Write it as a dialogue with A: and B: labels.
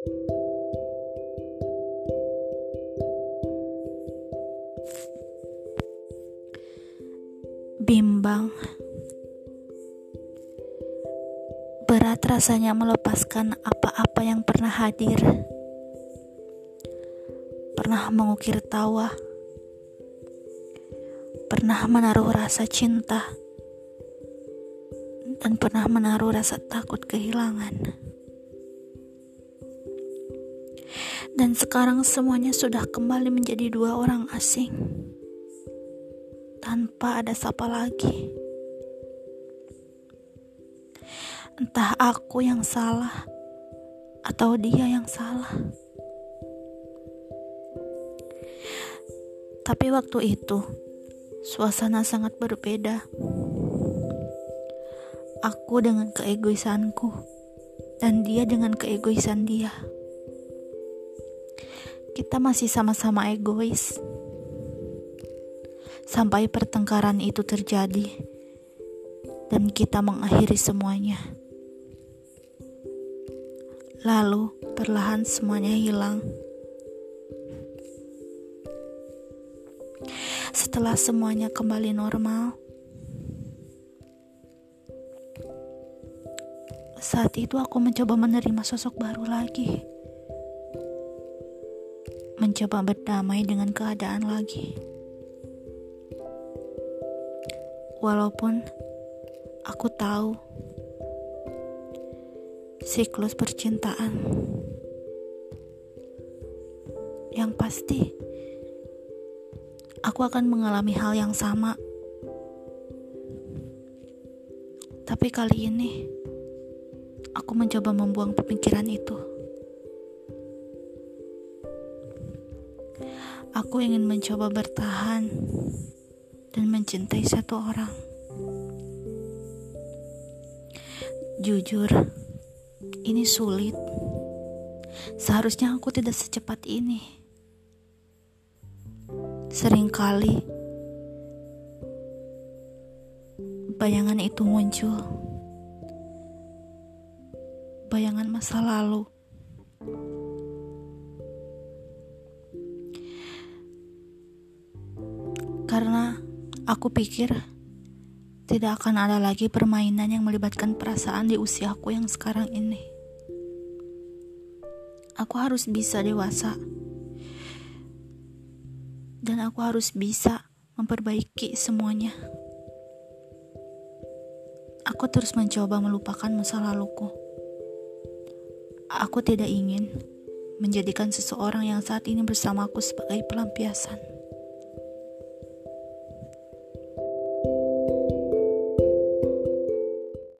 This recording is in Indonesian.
A: Bimbang. Berat rasanya melepaskan apa-apa yang pernah hadir. Pernah mengukir tawa. Pernah menaruh rasa cinta. Dan pernah menaruh rasa takut kehilangan Dan sekarang semuanya sudah kembali menjadi dua orang asing tanpa ada sapa lagi. Entah aku yang salah atau dia yang salah. Tapi waktu itu, suasana sangat berbeda. Aku dengan keegoisanku, dan dia dengan keegoisan dia. Kita masih sama-sama egois sampai pertengkaran itu terjadi dan kita mengakhiri semuanya. Lalu perlahan semuanya hilang. Setelah semuanya kembali normal, saat itu aku mencoba menerima sosok baru lagi. Mencoba berdamai dengan keadaan lagi. Walaupun aku tahu siklus percintaan yang pasti aku akan mengalami hal yang sama. Tapi kali ini aku mencoba membuang pemikiran itu. Aku ingin mencoba bertahan dan mencintai satu orang. Jujur, ini sulit. Seharusnya aku tidak secepat ini. Seringkali bayangan itu muncul. Bayangan masa lalu. Karena Aku pikir tidak akan ada lagi permainan yang melibatkan perasaan di usiaku yang sekarang ini. Aku harus bisa dewasa, dan aku harus bisa memperbaiki semuanya. Aku terus mencoba melupakan masa laluku. Aku tidak ingin menjadikan seseorang yang saat ini bersamaku sebagai pelampiasan.